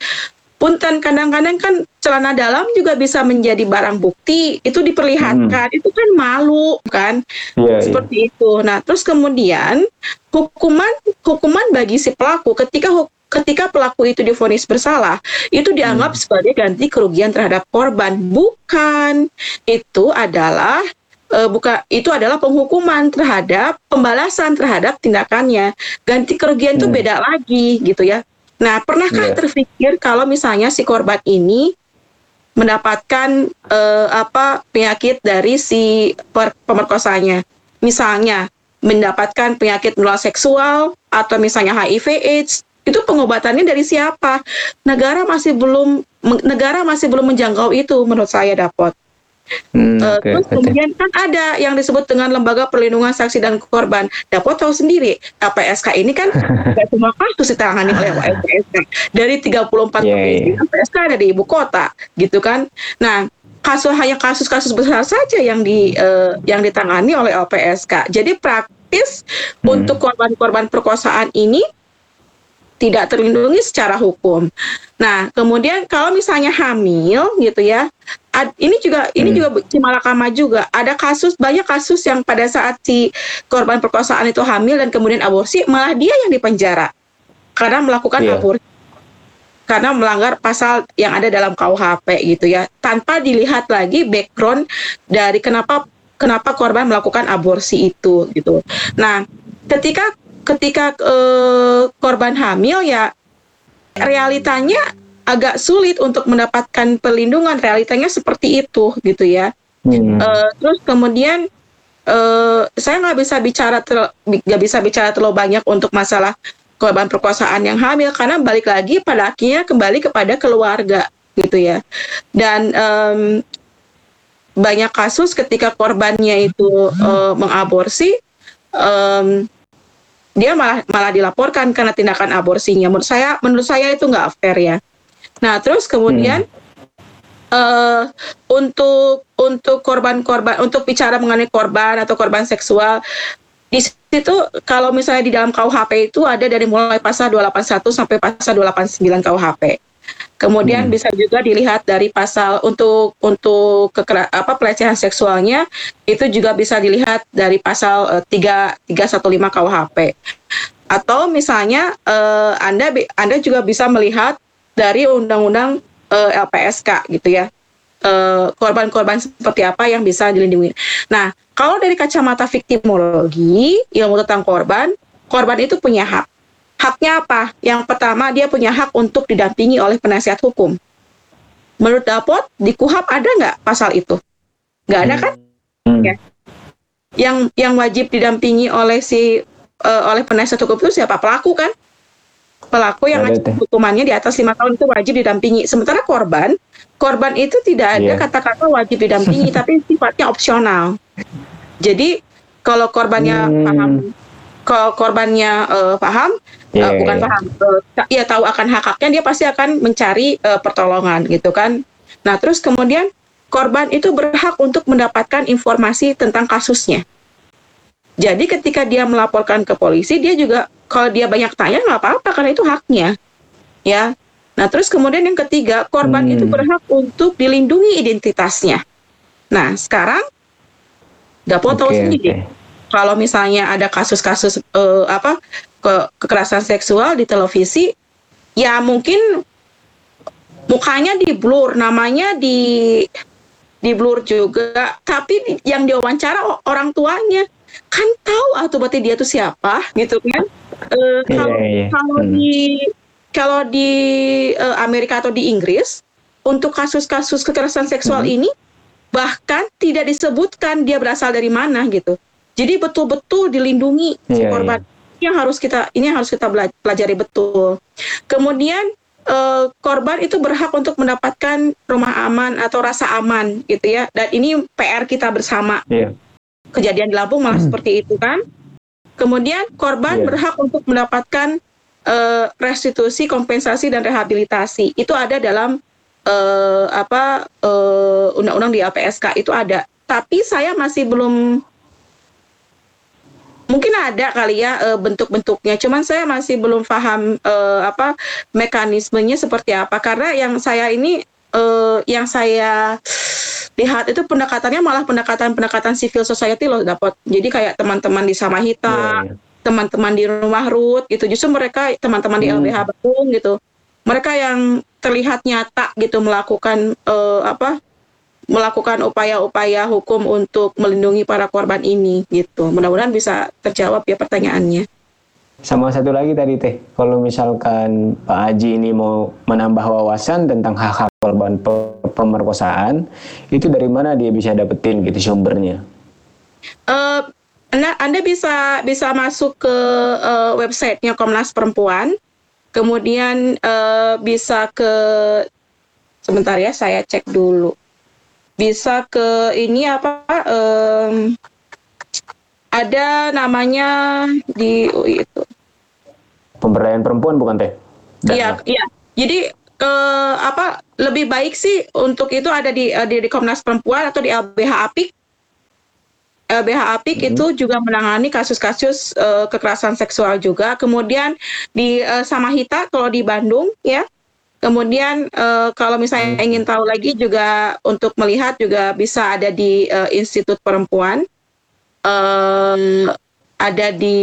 Speaker 2: Punten kadang-kadang kan celana dalam juga bisa menjadi barang bukti itu diperlihatkan itu kan malu kan
Speaker 1: Iya, iya.
Speaker 2: seperti itu. Nah, terus kemudian hukuman hukuman bagi si pelaku ketika ketika pelaku itu divonis bersalah itu dianggap sebagai ganti kerugian terhadap korban. Bukan. Itu adalah eh, buka itu adalah penghukuman terhadap pembalasan terhadap tindakannya. Ganti kerugian itu
Speaker 1: Hmm.
Speaker 2: beda lagi gitu ya. Nah, pernahkah
Speaker 1: Iya.
Speaker 2: terpikir kalau misalnya si korban ini mendapatkan eh, apa penyakit dari si per- pemerkosanya. Misalnya mendapatkan penyakit menular seksual atau misalnya HIV AIDS, itu pengobatannya dari siapa? Negara masih belum negara masih belum menjangkau itu menurut saya dapat.
Speaker 1: Hmm,
Speaker 2: Eh,
Speaker 1: oke,
Speaker 2: terus
Speaker 1: oke.
Speaker 2: kemudian kan ada yang disebut dengan Lembaga Perlindungan Saksi dan Korban. Dapat tahu sendiri, LPSK ini kan tidak semua kasus ditangani oleh LPSK. Dari 34
Speaker 1: Iya,
Speaker 2: provinsi,
Speaker 1: iya.
Speaker 2: LPSK ada di ibu kota, gitu kan. Nah, kasus hanya kasus-kasus besar saja yang di eh, yang ditangani oleh LPSK. Jadi praktis
Speaker 1: Hmm.
Speaker 2: untuk korban-korban perkosaan ini tidak terlindungi secara hukum. Nah, kemudian kalau misalnya hamil gitu ya, ad- ini juga ini
Speaker 1: Hmm.
Speaker 2: juga cimalakama juga. Ada kasus banyak kasus yang pada saat si korban perkosaan itu hamil dan kemudian aborsi malah dia yang dipenjara karena melakukan
Speaker 1: Iya.
Speaker 2: aborsi karena melanggar pasal yang ada dalam KUHP gitu ya tanpa dilihat lagi background dari kenapa kenapa korban melakukan aborsi itu gitu. Nah, ketika ketika eh, korban hamil ya realitanya agak sulit untuk mendapatkan perlindungan realitanya seperti itu gitu ya.
Speaker 1: Hmm.
Speaker 2: Eh, terus kemudian eh, saya nggak bisa bicara nggak bisa bicara terlalu banyak untuk masalah korban perkosaan yang hamil karena balik lagi pada akhirnya kembali kepada keluarga gitu ya dan em, banyak kasus ketika korbannya itu eh, mengaborsi em, dia malah malah dilaporkan karena tindakan aborsinya menurut saya menurut saya itu nggak fair ya nah terus kemudian eh untuk untuk korban-korban untuk bicara mengenai korban atau korban seksual di situ kalau misalnya di dalam KUHP itu ada dari mulai pasal 281 sampai pasal 289 KUHP. Kemudian
Speaker 1: Hmm.
Speaker 2: bisa juga dilihat dari pasal untuk untuk kekera, apa pelecehan seksualnya itu juga bisa dilihat dari pasal eh, 3 315 KUHP. Atau misalnya eh, Anda Anda juga bisa melihat dari undang-undang eh, LPSK gitu ya. Eh, korban-korban seperti apa yang bisa dilindungi. Nah, kalau dari kacamata viktimologi, ilmu tentang korban, korban itu punya hak. Haknya apa? Yang pertama, dia punya hak untuk didampingi oleh penasihat hukum. Menurut Dapot, di KUHAP ada nggak pasal itu? Nggak ada kan?
Speaker 1: Hmm.
Speaker 2: ya. Yang yang wajib didampingi oleh si eh, oleh penasihat hukum itu siapa? Pelaku kan? Pelaku yang
Speaker 1: Ada
Speaker 2: hukumannya di atas lima tahun itu wajib didampingi. Sementara korban, korban itu tidak ada
Speaker 1: Iya.
Speaker 2: kata-kata wajib didampingi, tapi sifatnya opsional. Jadi kalau korbannya
Speaker 1: Hmm.
Speaker 2: paham, korbannya eh, paham, yeah, uh, bukan yeah. paham, uh, ya tahu akan hak haknya dia pasti akan mencari uh, pertolongan gitu kan. Nah terus kemudian korban itu berhak untuk mendapatkan informasi tentang kasusnya. Jadi ketika dia melaporkan ke polisi dia juga kalau dia banyak tanya nggak apa-apa karena itu haknya, ya. Nah terus kemudian yang ketiga korban hmm. itu berhak untuk dilindungi identitasnya. Nah sekarang Dapo okay, tahu sendiri. Okay. Kalau misalnya ada kasus-kasus uh, apa ke kekerasan seksual di televisi, ya mungkin mukanya di blur, namanya di di blur juga. Tapi yang diwawancara orang tuanya kan tahu atau ah, berarti dia tuh siapa gitu kan? Uh, kalau yeah, yeah. kalau hmm. di kalau di uh, Amerika atau di Inggris untuk kasus-kasus kekerasan seksual hmm. ini bahkan tidak disebutkan dia berasal dari mana gitu. Jadi betul-betul dilindungi yeah, si iya, korban. Yeah. Yang harus kita ini harus kita pelajari betul. Kemudian uh, korban itu berhak untuk mendapatkan rumah aman atau rasa aman gitu ya. Dan ini PR kita bersama. Yeah. Kejadian di Lampung malah hmm. seperti itu kan. Kemudian korban yeah. berhak untuk mendapatkan uh, restitusi, kompensasi dan rehabilitasi. Itu ada dalam uh, apa uh, undang-undang di LPSK itu ada. Tapi saya masih belum mungkin ada kali ya uh, bentuk-bentuknya. Cuman saya masih belum paham uh, apa mekanismenya seperti apa. Karena yang saya ini uh, yang saya lihat itu pendekatannya malah pendekatan-pendekatan civil society loh dapat. Jadi kayak teman-teman di Samahita, yeah, yeah. teman-teman di rumah Ruth gitu. Justru mereka teman-teman di LBH hmm. Bandung gitu mereka yang terlihat nyata gitu melakukan uh, apa melakukan upaya-upaya hukum untuk melindungi para korban ini gitu. Mudah-mudahan bisa terjawab ya pertanyaannya.
Speaker 1: Sama satu lagi tadi teh, kalau misalkan Pak Haji ini mau menambah wawasan tentang hak-hak korban pemerkosaan, itu dari mana dia bisa dapetin gitu sumbernya?
Speaker 2: Uh, anda, anda bisa bisa masuk ke uh, websitenya Komnas Perempuan Kemudian uh, bisa ke sebentar ya saya cek dulu. Bisa ke ini apa um, ada namanya di oh itu.
Speaker 1: Pemberdayaan perempuan bukan teh?
Speaker 2: Iya, iya. Jadi ke apa lebih baik sih untuk itu ada di di, di Komnas Perempuan atau di LBH Apik LBH Apik hmm. itu juga menangani kasus-kasus uh, kekerasan seksual juga. Kemudian di uh, Samahita kalau di Bandung ya. Kemudian uh, kalau misalnya hmm. ingin tahu lagi juga untuk melihat juga bisa ada di uh, Institut Perempuan. Uh, ada di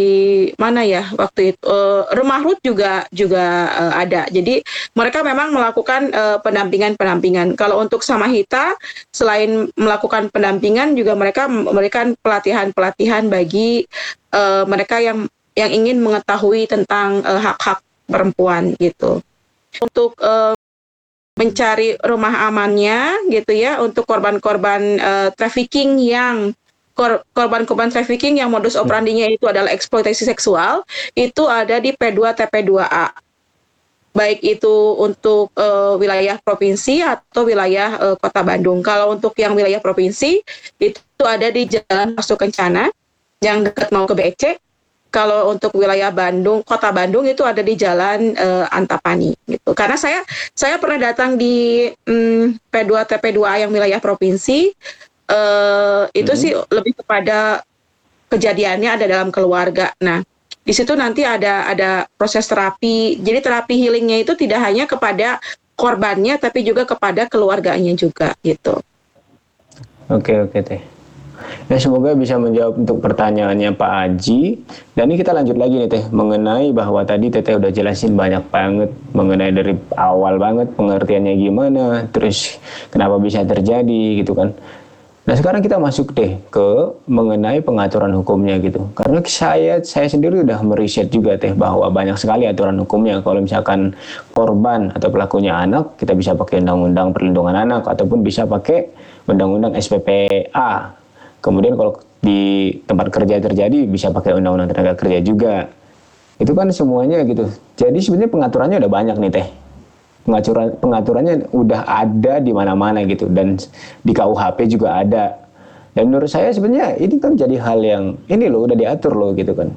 Speaker 2: mana ya waktu itu uh, rumah Ruth juga juga uh, ada. Jadi mereka memang melakukan uh, pendampingan-pendampingan. Kalau untuk sama Hita selain melakukan pendampingan juga mereka memberikan pelatihan-pelatihan bagi uh, mereka yang yang ingin mengetahui tentang hak-hak uh, perempuan gitu. Untuk uh, mencari rumah amannya gitu ya untuk korban-korban uh, trafficking yang korban-korban trafficking yang modus hmm. operandinya itu adalah eksploitasi seksual itu ada di P2 TP2A baik itu untuk uh, wilayah provinsi atau wilayah uh, kota Bandung. Kalau untuk yang wilayah provinsi itu ada di Jalan Masuk Kencana yang dekat mau ke BC. Kalau untuk wilayah Bandung, kota Bandung itu ada di Jalan uh, Antapani gitu. Karena saya saya pernah datang di um, P2 TP2A yang wilayah provinsi uh, itu hmm. sih lebih kepada kejadiannya ada dalam keluarga. Nah, di situ nanti ada ada proses terapi. Jadi terapi healingnya itu tidak hanya kepada korbannya, tapi juga kepada keluarganya juga gitu.
Speaker 1: Oke oke teh. Nah semoga bisa menjawab untuk pertanyaannya Pak Aji. Dan ini kita lanjut lagi nih teh mengenai bahwa tadi Teteh udah jelasin banyak banget mengenai dari awal banget pengertiannya gimana, terus kenapa bisa terjadi gitu kan. Nah sekarang kita masuk deh ke mengenai pengaturan hukumnya gitu. Karena saya saya sendiri udah meriset juga teh bahwa banyak sekali aturan hukumnya. Kalau misalkan korban atau pelakunya anak, kita bisa pakai undang-undang perlindungan anak ataupun bisa pakai undang-undang SPPA. Kemudian kalau di tempat kerja terjadi bisa pakai undang-undang tenaga kerja juga. Itu kan semuanya gitu. Jadi sebenarnya pengaturannya udah banyak nih teh pengaturan pengaturannya udah ada di mana-mana gitu dan di KUHP juga ada dan menurut saya sebenarnya ini kan jadi hal yang ini loh udah diatur loh gitu kan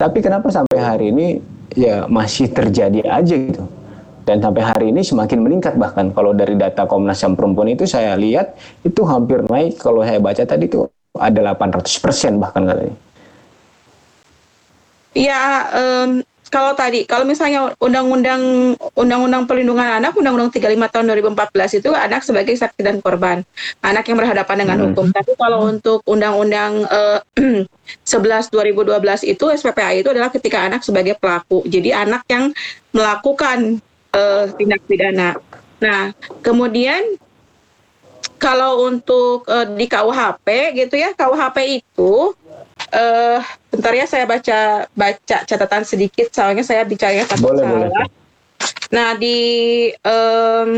Speaker 1: tapi kenapa sampai hari ini ya masih terjadi aja gitu. Dan sampai hari ini semakin meningkat bahkan kalau dari data Komnas HAM perempuan itu saya lihat itu hampir naik kalau saya baca tadi itu ada 800% bahkan katanya.
Speaker 2: Ya, um, kalau tadi, kalau misalnya undang-undang undang-undang perlindungan anak, undang-undang 35 tahun 2014 itu anak sebagai saksi dan korban, anak yang berhadapan dengan hmm. hukum. Tapi kalau untuk undang-undang uh, 11 2012 itu SPPA itu adalah ketika anak sebagai pelaku. Jadi anak yang melakukan uh, tindak pidana. Nah, kemudian kalau untuk uh, di KUHP gitu ya, KUHP itu uh, bentar ya saya baca baca catatan sedikit soalnya saya bicaranya takut boleh, salah. Boleh. Nah di um,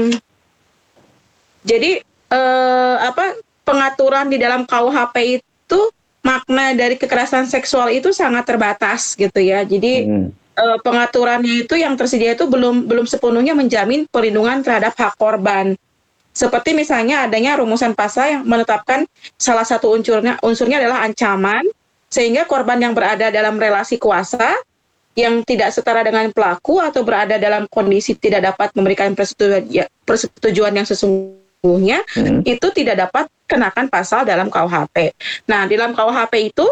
Speaker 2: jadi uh, apa pengaturan di dalam KUHP itu makna dari kekerasan seksual itu sangat terbatas gitu ya. Jadi hmm. Uh, pengaturannya itu yang tersedia itu belum belum sepenuhnya menjamin perlindungan terhadap hak korban. Seperti misalnya adanya rumusan pasal yang menetapkan salah satu unsurnya unsurnya adalah ancaman, sehingga korban yang berada dalam relasi kuasa yang tidak setara dengan pelaku atau berada dalam kondisi tidak dapat memberikan persetujuan, ya, persetujuan yang sesungguhnya hmm. itu tidak dapat kenakan pasal dalam KUHP. Nah, dalam KUHP itu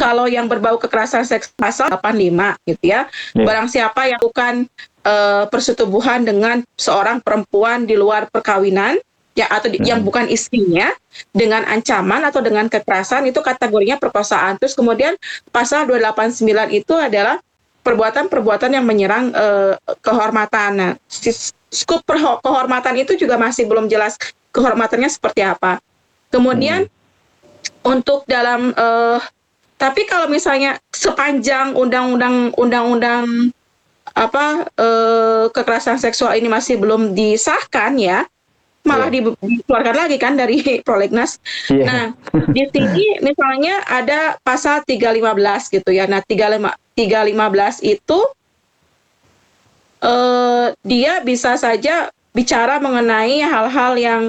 Speaker 2: kalau yang berbau kekerasan seks pasal 85 gitu ya. Yeah. Barang siapa yang bukan uh, persetubuhan dengan seorang perempuan di luar perkawinan ya atau hmm. yang bukan istrinya dengan ancaman atau dengan kekerasan itu kategorinya perkosaan. Terus kemudian pasal 289 itu adalah perbuatan-perbuatan yang menyerang uh, kehormatan. Nah, skup kehormatan itu juga masih belum jelas kehormatannya seperti apa. Kemudian hmm. untuk dalam uh, tapi kalau misalnya sepanjang undang-undang undang-undang apa uh, kekerasan seksual ini masih belum disahkan ya malah yeah. dikeluarkan lagi kan dari prolegnas. Yeah. Nah, di sini misalnya ada pasal 315 gitu ya. Nah, 35 315 itu uh, dia bisa saja bicara mengenai hal-hal yang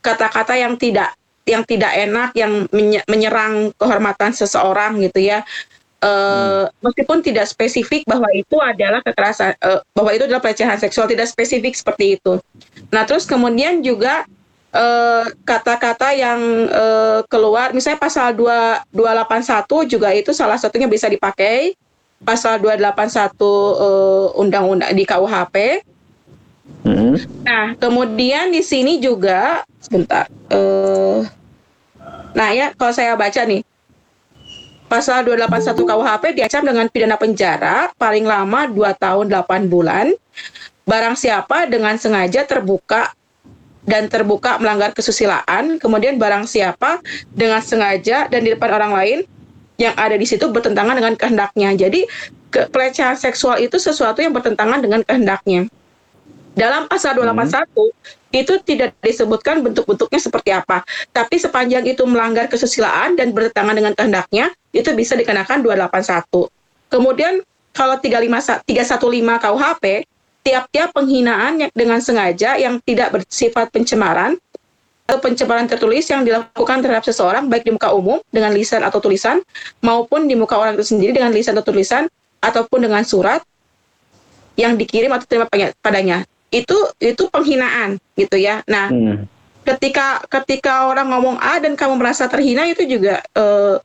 Speaker 2: kata-kata yang tidak yang tidak enak yang menyerang kehormatan seseorang gitu ya uh, meskipun tidak spesifik bahwa itu adalah kekerasan uh, bahwa itu adalah pelecehan seksual tidak spesifik seperti itu. Nah, terus kemudian juga eh, kata-kata uh, yang uh, keluar misalnya pasal 2 281 juga itu salah satunya bisa dipakai pasal 281 undang-undang uh, di KUHP. Mm-hmm. Nah, kemudian di sini juga sebentar. Uh, nah ya, kalau saya baca nih, Pasal 281 KUHP diancam dengan pidana penjara paling lama 2 tahun 8 bulan. Barang siapa dengan sengaja terbuka dan terbuka melanggar kesusilaan, kemudian barang siapa dengan sengaja dan di depan orang lain yang ada di situ bertentangan dengan kehendaknya. Jadi pelecehan seksual itu sesuatu yang bertentangan dengan kehendaknya. Dalam pasal 281 hmm. itu tidak disebutkan bentuk-bentuknya seperti apa, tapi sepanjang itu melanggar kesusilaan dan bertentangan dengan kehendaknya, itu bisa dikenakan 281. Kemudian kalau 35 315 KUHP, tiap-tiap penghinaan dengan sengaja yang tidak bersifat pencemaran atau pencemaran tertulis yang dilakukan terhadap seseorang baik di muka umum dengan lisan atau tulisan maupun di muka orang itu sendiri dengan lisan atau tulisan ataupun dengan surat yang dikirim atau terima padanya itu itu penghinaan gitu ya. Nah, hmm. ketika ketika orang ngomong A dan kamu merasa terhina itu juga uh,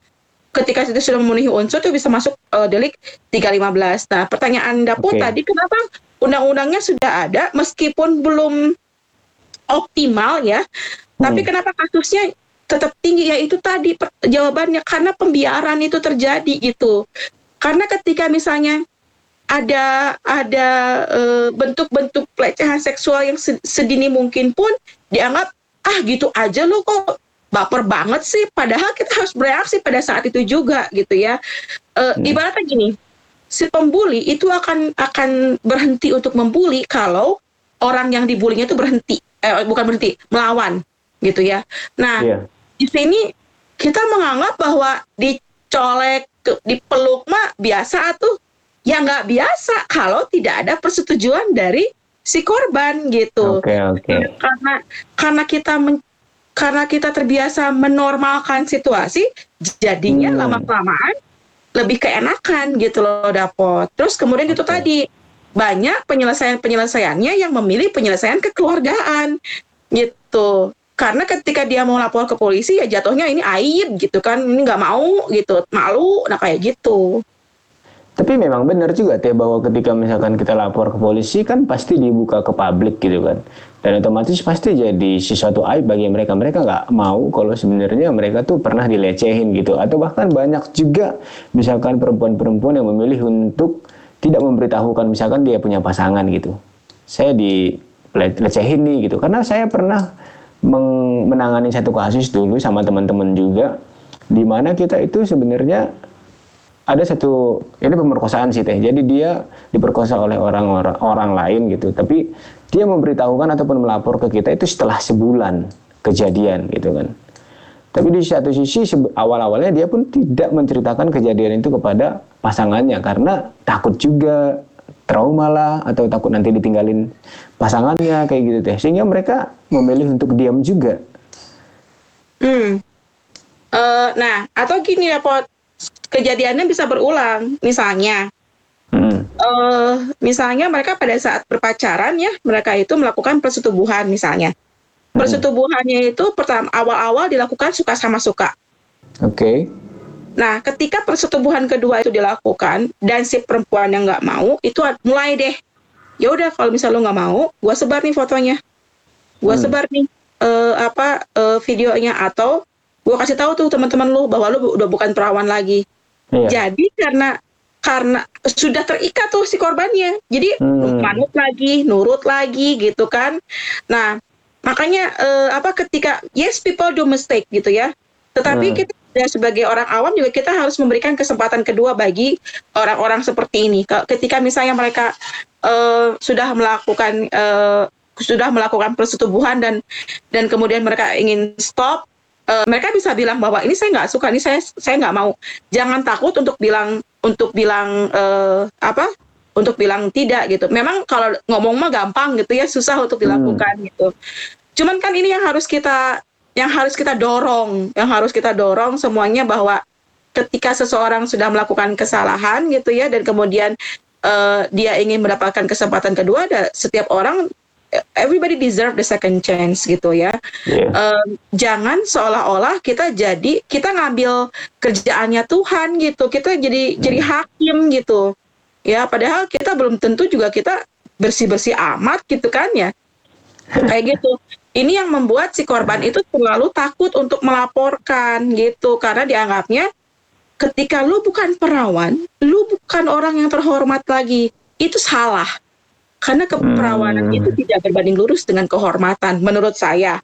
Speaker 2: ketika itu sudah memenuhi unsur itu bisa masuk uh, delik 315. Nah, pertanyaan Anda pun okay. tadi kenapa undang-undangnya sudah ada meskipun belum optimal ya, hmm. tapi kenapa kasusnya tetap tinggi ya itu tadi jawabannya karena pembiaran itu terjadi gitu. Karena ketika misalnya ada ada uh, bentuk-bentuk pelecehan seksual yang sedini mungkin pun dianggap ah gitu aja lo kok baper banget sih padahal kita harus bereaksi pada saat itu juga gitu ya uh, hmm. ibaratnya gini si pembuli itu akan akan berhenti untuk membuli kalau orang yang dibulinya itu berhenti eh bukan berhenti melawan gitu ya nah yeah. di sini kita menganggap bahwa dicolek dipeluk mah biasa tuh ya nggak biasa kalau tidak ada persetujuan dari si korban gitu
Speaker 1: okay, okay.
Speaker 2: karena karena kita men, karena kita terbiasa menormalkan situasi, jadinya hmm. lama kelamaan lebih keenakan gitu loh dapot. Terus kemudian itu
Speaker 1: Oke.
Speaker 2: tadi banyak penyelesaian penyelesaiannya yang memilih penyelesaian kekeluargaan gitu. Karena ketika dia mau lapor ke polisi ya jatuhnya ini aib gitu kan, ini nggak mau gitu, malu, nah kayak gitu.
Speaker 1: Tapi memang benar juga teh bahwa ketika misalkan kita lapor ke polisi kan pasti dibuka ke publik gitu kan. Dan otomatis pasti jadi sesuatu aib bagi mereka. Mereka nggak mau kalau sebenarnya mereka tuh pernah dilecehin gitu. Atau bahkan banyak juga misalkan perempuan-perempuan yang memilih untuk tidak memberitahukan misalkan dia punya pasangan gitu. Saya dilecehin nih gitu. Karena saya pernah menangani satu kasus dulu sama teman-teman juga di mana kita itu sebenarnya ada satu ini pemerkosaan sih teh. Jadi dia diperkosa oleh orang-orang orang lain gitu. Tapi dia memberitahukan ataupun melapor ke kita itu setelah sebulan kejadian gitu kan. Tapi di satu sisi awal-awalnya dia pun tidak menceritakan kejadian itu kepada pasangannya karena takut juga trauma lah atau takut nanti ditinggalin pasangannya kayak gitu teh. Sehingga mereka memilih untuk diam juga.
Speaker 2: Hmm. Eh, nah, atau gini ya, Pot. Kejadiannya bisa berulang. Misalnya,
Speaker 1: Hmm.
Speaker 2: eh misalnya mereka pada saat berpacaran ya, mereka itu melakukan persetubuhan misalnya. Persetubuhannya itu pertama awal-awal dilakukan suka sama suka.
Speaker 1: Oke.
Speaker 2: Nah, ketika persetubuhan kedua itu dilakukan dan si perempuan yang nggak mau, itu mulai deh. Ya udah kalau misal lu nggak mau, gua sebar nih fotonya. Gua
Speaker 1: Hmm.
Speaker 2: sebar nih eh, apa eh, videonya atau gua kasih tahu tuh teman-teman lu bahwa lu udah bukan perawan lagi.
Speaker 1: Iya.
Speaker 2: Jadi karena karena sudah terikat tuh si korbannya. Jadi
Speaker 1: Hmm.
Speaker 2: manut lagi, nurut lagi gitu kan. Nah, makanya eh, apa ketika yes people do mistake gitu ya. Tetapi
Speaker 1: Hmm.
Speaker 2: kita ya, sebagai orang awam juga kita harus memberikan kesempatan kedua bagi orang-orang seperti ini. Ke- Ketika misalnya mereka eh, sudah melakukan eh, sudah melakukan persetubuhan dan dan kemudian mereka ingin stop eh, mereka bisa bilang bahwa ini saya nggak suka, ini saya saya nggak mau. Jangan takut untuk bilang untuk bilang eh, apa? Untuk bilang tidak gitu. Memang kalau ngomong mah gampang gitu ya, susah untuk dilakukan gitu. Cuman kan ini yang harus kita yang harus kita dorong, yang harus kita dorong semuanya bahwa ketika seseorang sudah melakukan kesalahan gitu ya dan kemudian eh, dia ingin mendapatkan kesempatan kedua, ada setiap orang everybody deserve the second chance gitu ya.
Speaker 1: Iya.
Speaker 2: em, jangan seolah-olah kita jadi kita ngambil kerjaannya Tuhan gitu. Kita jadi jadi hakim gitu. Ya padahal kita belum tentu juga kita bersih-bersih amat gitu kan ya. Kayak gitu. Ini yang membuat si korban itu selalu takut untuk melaporkan gitu. Karena dianggapnya ketika lu bukan perawan lu bukan orang yang terhormat lagi itu salah karena keperawanan
Speaker 1: Hmm.
Speaker 2: itu tidak berbanding lurus dengan kehormatan menurut saya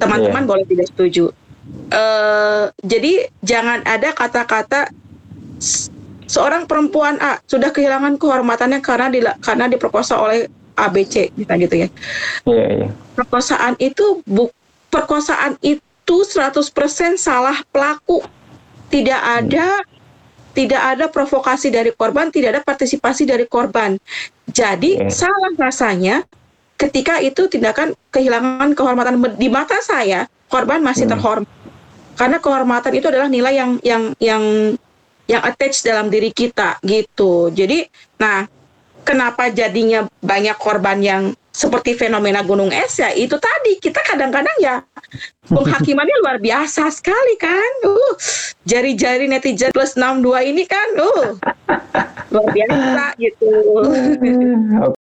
Speaker 2: teman-teman
Speaker 1: Iya.
Speaker 2: boleh tidak setuju eh jadi jangan ada kata-kata "S- seorang perempuan A sudah kehilangan kehormatannya karena dila- karena diperkosa oleh ABC misalnya gitu ya
Speaker 1: Iya, iya.
Speaker 2: perkosaan itu bu perkosaan itu 100% salah pelaku. Tidak ada tidak ada provokasi dari korban, tidak ada partisipasi dari korban. Jadi salah rasanya ketika itu tindakan kehilangan kehormatan di mata saya, korban masih
Speaker 1: Hmm.
Speaker 2: terhormat. Karena kehormatan itu adalah nilai yang yang yang yang attach dalam diri kita gitu. Jadi, nah, kenapa jadinya banyak korban yang seperti fenomena gunung es ya itu tadi. Kita kadang-kadang ya penghakimannya luar biasa sekali kan. Uh jari-jari netizen plus 62 ini kan uh luar biasa gitu